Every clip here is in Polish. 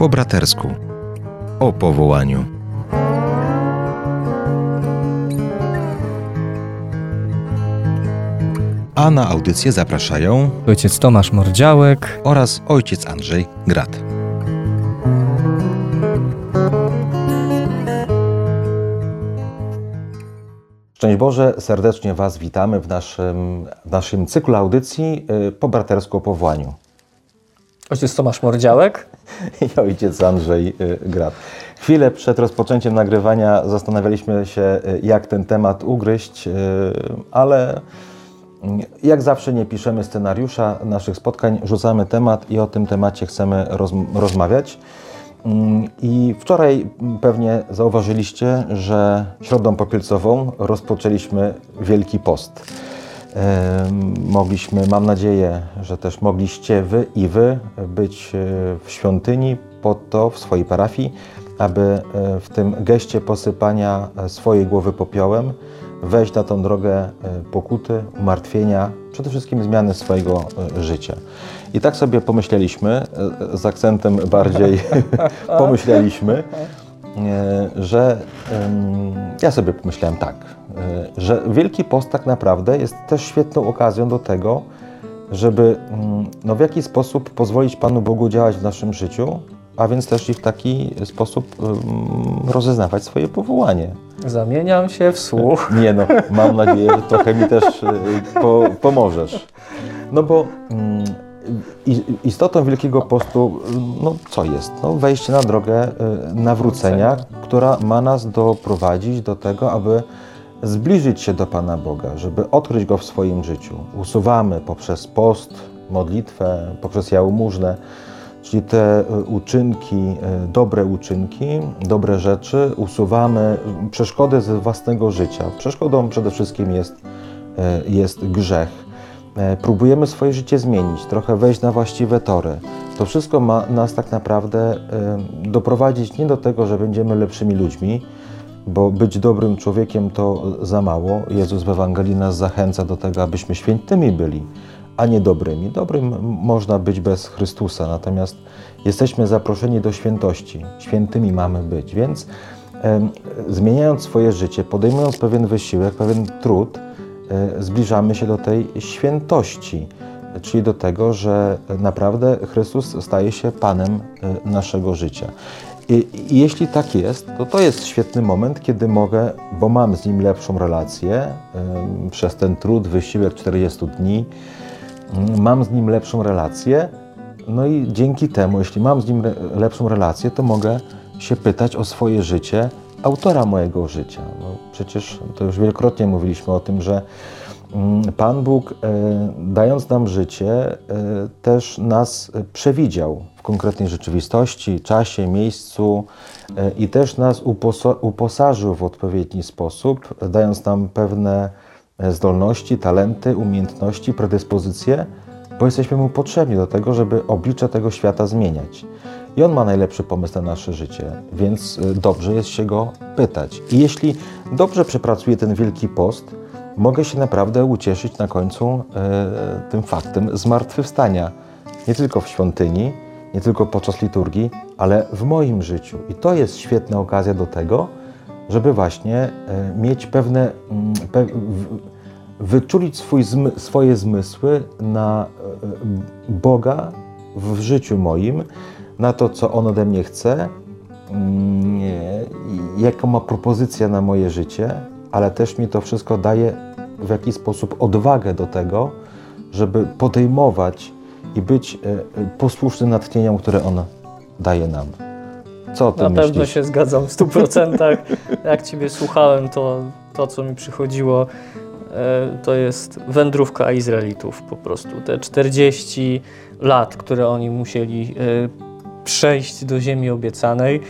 Po bratersku. O powołaniu. A na audycję zapraszają ojciec Tomasz Mordziałek oraz ojciec Andrzej Grat. Szczęść Boże, serdecznie Was witamy w naszym, w naszym cyklu audycji y, po bratersku o powołaniu. Ojciec Tomasz Mordziałek i ojciec Andrzej y, Grat. Chwilę przed rozpoczęciem nagrywania zastanawialiśmy się, y, jak ten temat ugryźć, ale jak zawsze nie piszemy scenariusza naszych spotkań, rzucamy temat i o tym temacie chcemy roz, rozmawiać. Mm, I wczoraj pewnie zauważyliście, że środą popielcową rozpoczęliśmy Wielki Post. Mogliśmy, mam nadzieję, że też mogliście wy i wy być e, w świątyni po to w swojej parafii, aby e, w tym geście posypania e, swojej głowy popiołem wejść na tą drogę pokuty, umartwienia, przede wszystkim zmiany swojego życia. I tak sobie pomyśleliśmy, z akcentem bardziej pomyśleliśmy, że ja sobie pomyślałem tak, e, że Wielki Post tak naprawdę jest też świetną okazją do tego, żeby mm, no, w jakiś sposób pozwolić Panu Bogu działać w naszym życiu, a więc też i w taki sposób rozeznawać swoje powołanie. Zamieniam się w słuch. Nie no, mam nadzieję, że trochę mi też po, pomożesz. No bo mm, istotą Wielkiego Postu, no co jest? No, wejście na drogę y, nawrócenia, która ma nas doprowadzić do tego, aby zbliżyć się do Pana Boga, żeby odkryć Go w swoim życiu. Usuwamy poprzez post, modlitwę, poprzez jałmużnę, czyli te y, uczynki, y, dobre uczynki, dobre rzeczy, usuwamy przeszkody ze własnego życia. Przeszkodą przede wszystkim jest, jest grzech próbujemy swoje życie zmienić, trochę wejść na właściwe tory. To wszystko ma nas tak naprawdę e, doprowadzić nie do tego, że będziemy lepszymi ludźmi, bo być dobrym człowiekiem to za mało. Jezus w Ewangelii nas zachęca do tego, abyśmy świętymi byli, a nie dobrymi. Dobrym można być bez Chrystusa, natomiast jesteśmy zaproszeni do świętości. Świętymi mamy być, więc zmieniając swoje życie, podejmując pewien wysiłek, pewien trud, E, zbliżamy się do tej świętości, czyli do tego, że naprawdę Chrystus staje się Panem e, naszego życia. I, I, jeśli tak jest, to to jest świetny moment, kiedy mogę, bo mam z Nim lepszą relację przez ten trud, wysiłek 40 dni, mm, mam z Nim lepszą relację, no i dzięki temu, jeśli mam z Nim lepszą relację, to mogę się pytać o swoje życie, autora mojego życia. No, przecież to już wielokrotnie mówiliśmy o tym, że mm, Pan Bóg, e, dając nam życie, e, też nas przewidział w konkretnej rzeczywistości, czasie, miejscu e, i też nas uposażył w odpowiedni sposób, dając nam pewne zdolności, talenty, umiejętności, predyspozycje, bo jesteśmy Mu potrzebni do tego, żeby oblicze tego świata zmieniać. I On ma najlepszy pomysł na nasze życie, więc y, dobrze jest się Go pytać. I jeśli dobrze przepracuję ten Wielki Post, mogę się naprawdę ucieszyć na końcu e, tym faktem zmartwychwstania. Nie tylko w świątyni, nie tylko podczas liturgii, ale w moim życiu. I to jest świetna okazja do tego, żeby właśnie e, mieć pewne, mm, pe, wyczulić swój, swoje zmysły na e, Boga w życiu moim, na to, co On ode mnie chce, mm, jaką ma propozycja na moje życie, ale też mi to wszystko daje w jakiś sposób odwagę do tego, żeby podejmować i być e, posłusznym natchnieniom, które On daje nam. Co o tym Na myślisz? pewno się zgadzam w 100%. Jak Ciebie słuchałem, to to, co mi przychodziło, e, to jest wędrówka Izraelitów po prostu. Te 40 lat, które oni musieli e, przejść do ziemi obiecanej,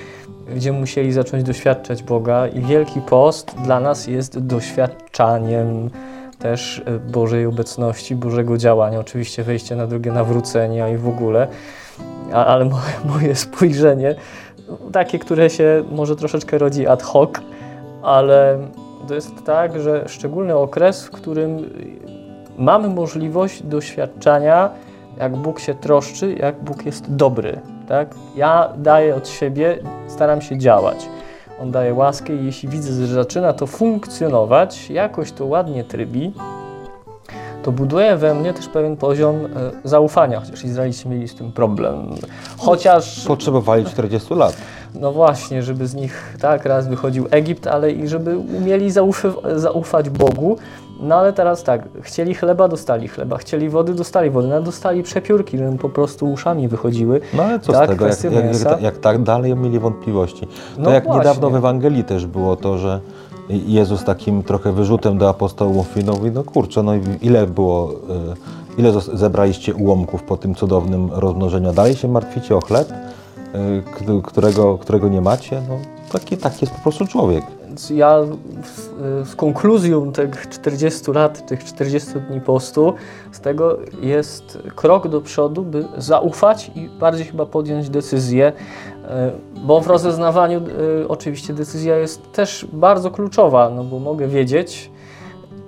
gdzie musieli zacząć doświadczać Boga i Wielki Post dla nas jest doświadczaniem też e, Bożej obecności, Bożego działania. Oczywiście wejście na drogę nawrócenia i w ogóle, ale moje spojrzenie, takie, które się może troszeczkę rodzi ad hoc, ale to jest tak, że szczególny okres, w którym mamy możliwość doświadczania, jak Bóg się troszczy, jak Bóg jest dobry tak? Ja daję od siebie, staram się działać. On daje łaskę i jeśli widzę, że zaczyna to funkcjonować, jakoś to ładnie trybi, to buduje we mnie też pewien poziom e, zaufania, chociaż Izraelici mieli z tym problem. Chociaż... Potrzebowali 40 lat. No właśnie, żeby z nich tak raz wychodził Egipt, ale i żeby umieli zaufać Bogu. No ale teraz tak, chcieli chleba, dostali chleba, chcieli wody, dostali wody, no dostali przepiórki, żeby po prostu uszami wychodziły. No ale co tak, z tego, jak, jak, jak, jak, tak dalej mieli wątpliwości. To no jak właśnie. niedawno w Ewangelii też było to, że Jezus takim trochę wyrzutem do apostołów mówi, no, no kurczę, no ile było, e, ile zebraliście ułomków po tym cudownym rozmnożeniu? Dalej się martwicie o chleb, e, którego, którego nie macie? No, taki, taki jest po prostu człowiek. Więc ja z konkluzją tych 40 lat, tych 40 dni postu, z tego jest krok do przodu, by zaufać i bardziej chyba podjąć decyzję, e, bo w rozeznawaniu e, oczywiście decyzja jest też bardzo kluczowa, no bo mogę wiedzieć,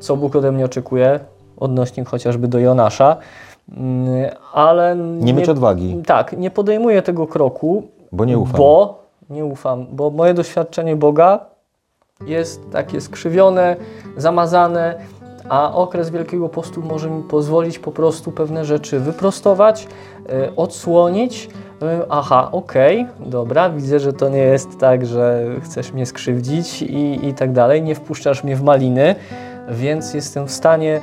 co Bóg ode mnie oczekuje, odnośnie chociażby do Jonasza, mm, ale... Nie, nie mieć odwagi. Tak, nie podejmuję tego kroku, bo nie ufam. Bo nie ufam, bo moje doświadczenie Boga jest takie skrzywione, zamazane, a okres Wielkiego Postu może mi pozwolić po prostu pewne rzeczy wyprostować, yy, odsłonić. Yy, aha, okej, okay, dobra, widzę, że to nie jest tak, że chcesz mnie skrzywdzić i, i tak dalej, nie wpuszczasz mnie w maliny, więc jestem w stanie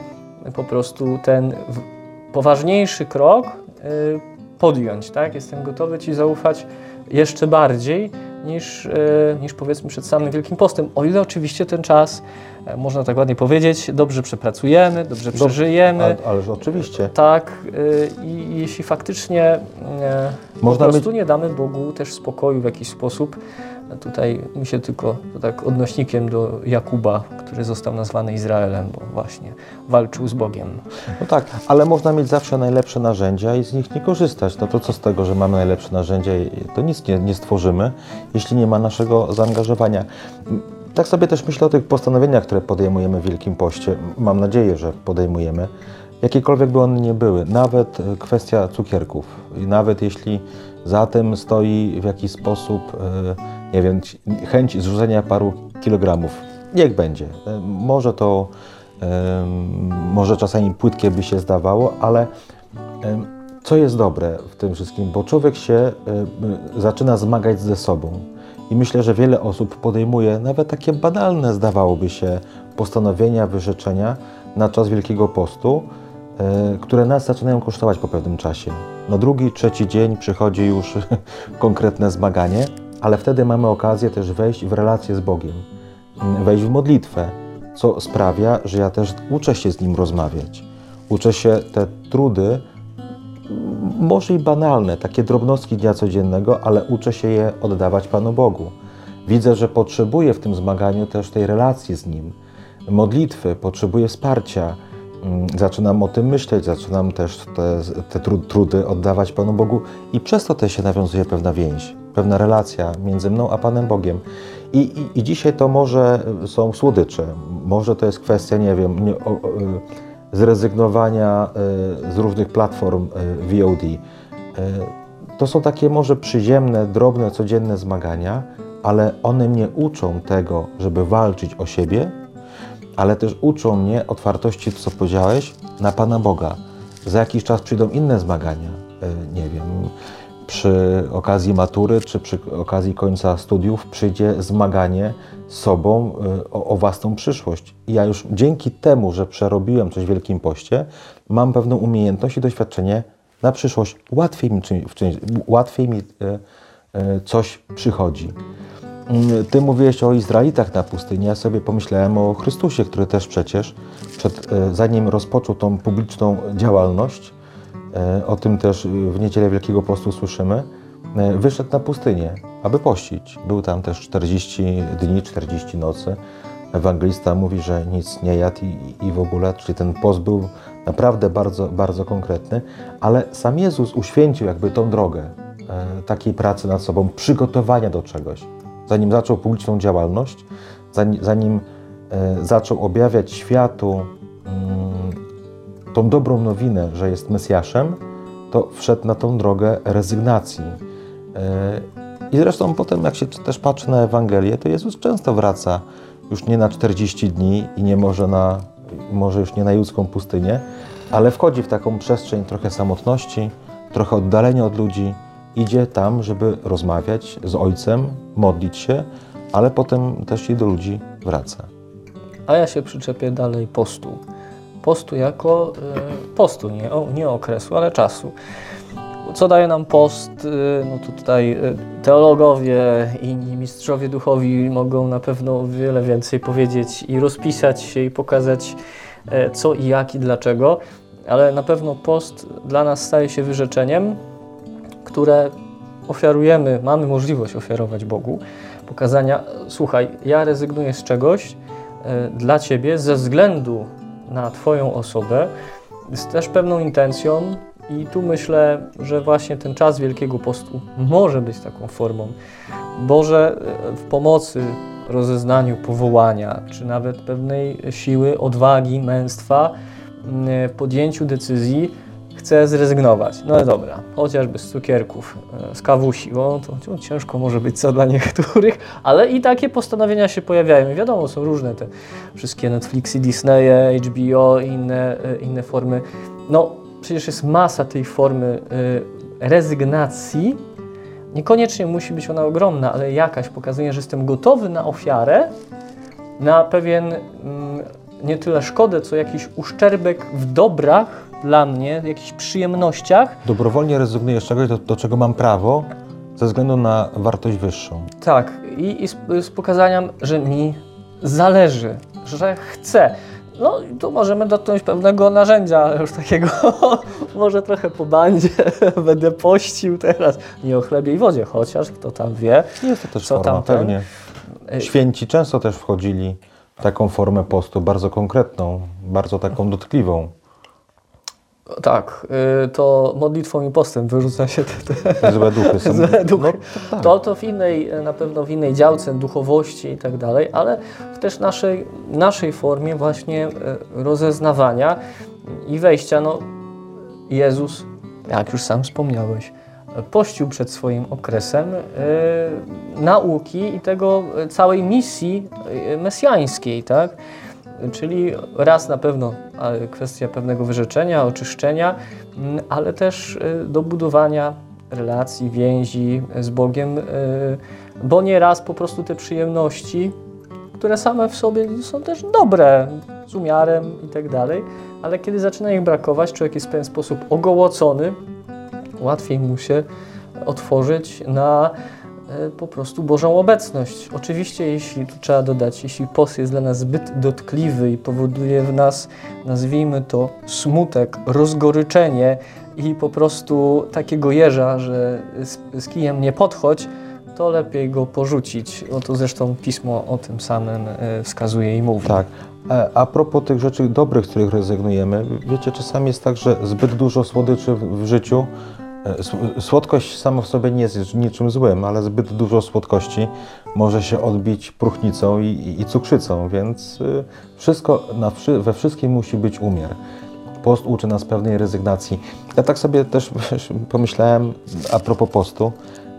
po prostu ten poważniejszy krok yy, podjąć, tak? Jestem gotowy Ci zaufać jeszcze bardziej niż, e, niż powiedzmy przed samym Wielkim Postem. O ile oczywiście ten czas, e, można tak ładnie powiedzieć, dobrze przepracujemy, dobrze przeżyjemy. Ale, ależ oczywiście. Tak e, i jeśli faktycznie można po prostu nie damy Bogu też spokoju w jakiś sposób, Tutaj mi się tylko tak odnośnikiem do Jakuba, który został nazwany Izraelem, bo właśnie walczył z Bogiem. No tak, ale można mieć zawsze najlepsze narzędzia i z nich nie korzystać. No to co z tego, że mamy najlepsze narzędzia, to nic nie, nie stworzymy, jeśli nie ma naszego zaangażowania. Tak sobie też myślę o tych postanowieniach, które podejmujemy w Wielkim Poście. Mam nadzieję, że podejmujemy. Jakiekolwiek by one nie były, nawet e, kwestia cukierków, i nawet jeśli za tym stoi w jakiś sposób e, nie wiem, chęć zrzucenia paru kilogramów. Niech będzie. E, może to, może czasami płytkie by się zdawało, ale co jest dobre w tym wszystkim? Bo człowiek się e, zaczyna zmagać ze sobą. I myślę, że wiele osób podejmuje nawet takie banalne, zdawałoby się, postanowienia, wyrzeczenia na czas Wielkiego Postu, e, które nas zaczynają kosztować po pewnym czasie. Na drugi, trzeci dzień przychodzi już konkretne zmaganie, ale wtedy mamy okazję też wejść w relację z Bogiem, mm, wejść w modlitwę, co sprawia, że ja też uczę się z Nim rozmawiać. Uczę się te trudy, może i banalne, takie drobnostki dnia codziennego, ale uczę się je oddawać Panu Bogu. Widzę, że potrzebuję w tym zmaganiu też tej relacji z Nim, modlitwy, potrzebuję wsparcia. Mm, zaczynam o tym myśleć, zaczynam też te, te trudy oddawać Panu Bogu i przez to też się nawiązuje pewna więź pewna relacja między mną a Panem Bogiem. I, i, I, dzisiaj to może są słodycze, może to jest kwestia, nie wiem, nie, o, o, zrezygnowania y, z różnych platform y, VOD. Y, to są takie może przyziemne, drobne, codzienne zmagania, ale one mnie uczą tego, żeby walczyć o siebie, ale też uczą mnie otwartości, co powiedziałeś, na Pana Boga. Za jakiś czas przyjdą inne zmagania, nie wiem, przy okazji matury czy przy okazji końca studiów przyjdzie zmaganie sobą y, o, o, własną przyszłość. I ja już dzięki temu, że przerobiłem coś w Wielkim Poście, mam pewną umiejętność i doświadczenie na przyszłość. Łatwiej mi, łatwiej mi y, y, coś przychodzi. Mm, ty mówiłeś o Izraelitach na pustyni, ja sobie pomyślałem o Chrystusie, który też przecież, przed, zanim rozpoczął tą publiczną działalność, o tym też w niedzielę Wielkiego Postu słyszymy. E, wyszedł na pustynię, aby pościć. Był tam też 40 dni, 40 nocy. Ewangelista mówi, że nic nie jadł i, i w ogóle, czyli ten post był naprawdę bardzo, bardzo konkretny, ale sam Jezus uświęcił jakby tą drogę e, takiej pracy nad sobą, przygotowania do czegoś. Zanim zaczął publiczną działalność, zanim, zanim e, zaczął objawiać światu mm, tą dobrą nowinę, że jest Mesjaszem, to wszedł na tą drogę rezygnacji, I zresztą potem, jak się też patrzy na Ewangelię, to Jezus często wraca już nie na 40 dni i nie może, na, może już nie na judzką pustynię, ale wchodzi w taką przestrzeń trochę samotności, trochę oddalenia od ludzi, idzie tam, żeby rozmawiać z Ojcem, modlić się, ale potem też i do ludzi wraca. A ja się przyczepię dalej postu. Postu jako y, postu, nie, nie okresu, ale czasu. Co daje nam post? Y, no tutaj y, teologowie i mistrzowie duchowi mogą na pewno wiele więcej powiedzieć i rozpisać się i pokazać e, co i jak i dlaczego, ale na pewno post dla nas staje się wyrzeczeniem, które ofiarujemy, mamy możliwość ofiarować Bogu, pokazania, słuchaj, ja rezygnuję z czegoś dla Ciebie ze względu na Twoją osobę, z też pewną intencją, i tu myślę, że właśnie ten czas Wielkiego Postu może być taką formą. Boże, e, w pomocy rozeznaniu powołania, czy nawet pewnej siły, odwagi, męstwa, w podjęciu decyzji, chcę zrezygnować. No dobra, chociażby z cukierków, e, z kawusi, bo to ciężko może być co dla niektórych, ale i takie postanowienia się pojawiają. I wiadomo, są różne te wszystkie Netflixy, Disneye, HBO i inne, e, inne formy. No, przecież jest masa tej formy y, rezygnacji. Niekoniecznie musi być ona ogromna, ale jakaś pokazuje, że jestem gotowy na ofiarę, na pewien mm, nie tyle szkodę, co jakiś uszczerbek w dobrach dla mnie, jakichś przyjemnościach. Dobrowolnie rezygnuję z czegoś, do, do czego mam prawo, ze względu na wartość wyższą. Tak, i, i z, z pokazaniem, że mi zależy, że chcę. No tu możemy dotknąć pewnego narzędzia już takiego, może trochę po bandzie, będę pościł teraz, nie o chlebie i wodzie, chociaż kto tam wie. Jest to też co forma, tam pewnie. Święci często też wchodzili w taką formę postu, bardzo konkretną, bardzo taką dotkliwą. Tak, y, to modlitwą i postem wyrzuca się te, te złe duchy. Są, złe duchy. No, to, tak. to, to w innej, na pewno w innej działce duchowości i tak dalej, ale w też naszej, naszej formie właśnie y, rozeznawania i wejścia. No, Jezus, jak już sam wspomniałeś, pościł przed swoim okresem y, nauki i tego całej misji mesjańskiej, tak? Czyli raz na pewno kwestia pewnego wyrzeczenia, oczyszczenia, mm, ale też y, do budowania relacji, więzi z Bogiem, y, bo nieraz po prostu te przyjemności, które same w sobie są też dobre, z umiarem i tak dalej, ale kiedy zaczyna ich brakować, człowiek jest w pewien sposób ogołocony, łatwiej mu się otworzyć na po prostu Bożą obecność. Oczywiście, jeśli tu trzeba dodać, jeśli post jest dla nas zbyt dotkliwy i powoduje w nas, nazwijmy to, smutek, rozgoryczenie i po prostu takiego jeża, że z, z kijem nie podchodź, to lepiej go porzucić. No to zresztą pismo o tym samym e, wskazuje i mówi. Tak. E, a propos tych rzeczy dobrych, z których rezygnujemy, wiecie, czasami jest tak, że zbyt dużo słodyczy w życiu E, słodkość sama w sobie nie jest niczym złym, ale zbyt dużo słodkości może się odbić próchnicą i, i cukrzycą, więc y, wszystko na, we wszystkim musi być umiar. Post uczy nas pewnej rezygnacji. Ja tak sobie też pomyślałem a propos postu,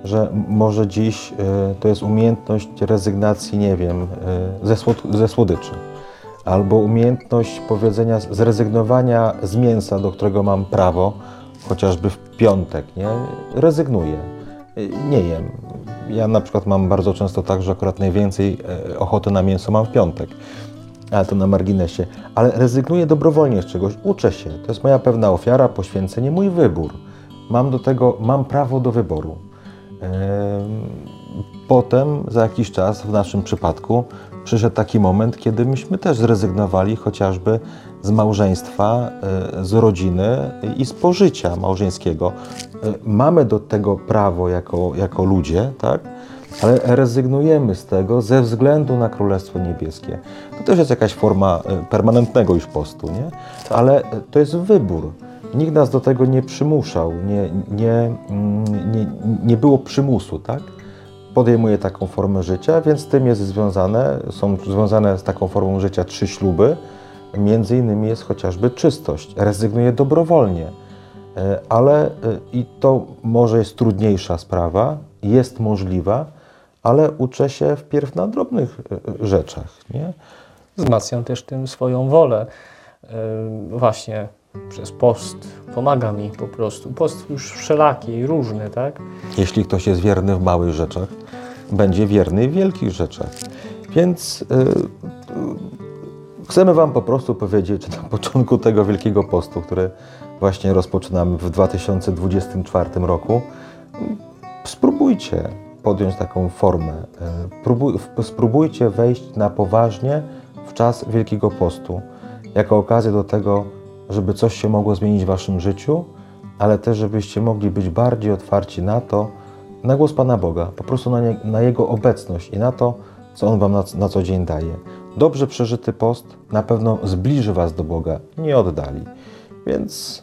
że może dziś y, to jest umiejętność rezygnacji, nie wiem, y, ze, słod ze słodyczy. Albo umiejętność powiedzenia, zrezygnowania z mięsa, do którego mam prawo, chociażby w piątek, nie? Rezygnuję, nie jem. Ja na przykład mam bardzo często tak, że akurat najwięcej e, ochoty na mięso mam w piątek, ale to na marginesie. Ale rezygnuję dobrowolnie z czegoś, uczę się. To jest moja pewna ofiara, poświęcenie, mój wybór. Mam do tego, mam prawo do wyboru. Potem, za jakiś czas, w naszym przypadku, przyszedł taki moment, kiedy myśmy też zrezygnowali chociażby z małżeństwa, e, z rodziny i z pożycia małżeńskiego. E, mamy do tego prawo jako, jako ludzie, tak? ale rezygnujemy z tego ze względu na Królestwo Niebieskie. To też jest jakaś forma e, permanentnego już postu, nie? Ale to jest wybór. Nikt nas do tego nie przymuszał, nie, nie, mm, nie, nie było przymusu, tak? Podejmuje taką formę życia, więc z tym jest związane, są związane z taką formą życia trzy śluby, Między innymi jest chociażby czystość. Rezygnuje dobrowolnie. ale i to może jest trudniejsza sprawa, jest możliwa, ale uczę się wpierw na drobnych rzeczach. Nie? Wzmacniam też tym swoją wolę. Właśnie przez post pomaga mi po prostu. Post już wszelaki i różny, tak? Jeśli ktoś jest wierny w małych rzeczach, będzie wierny w wielkich rzeczach. Więc yy, chcemy Wam po prostu powiedzieć na początku tego Wielkiego Postu, który właśnie rozpoczynamy w 2024 roku, spróbujcie podjąć taką formę. Próbuj, spróbujcie wejść na poważnie w czas Wielkiego Postu, jako okazję do tego, żeby coś się mogło zmienić w Waszym życiu, ale też, żebyście mogli być bardziej otwarci na to, na głos Pana Boga, po prostu na, nie, na Jego obecność i na to, co On Wam na, na co dzień daje. Dobrze przeżyty post na pewno zbliży Was do Boga, nie oddali. Więc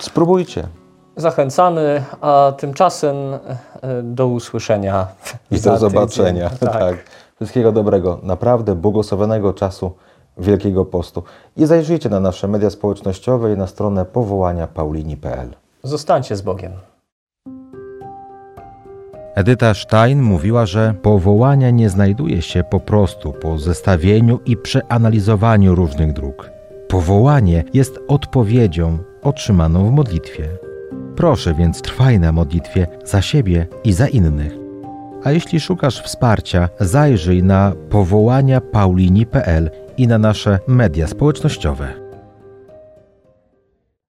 spróbujcie. Zachęcamy, a tymczasem e, do usłyszenia. I do zobaczenia. Tak. tak. Wszystkiego dobrego, naprawdę błogosławionego czasu Wielkiego Postu. I zajrzyjcie na nasze media społecznościowe i na stronę powołania paulini.pl. Zostańcie z Bogiem. Edyta Stein mówiła, że powołania nie znajduje się po prostu po zestawieniu i przeanalizowaniu różnych dróg. Powołanie jest odpowiedzią otrzymaną w modlitwie. Proszę więc trwaj na modlitwie za siebie i za innych. A jeśli szukasz wsparcia, zajrzyj na powołania paulini.pl i na nasze media społecznościowe.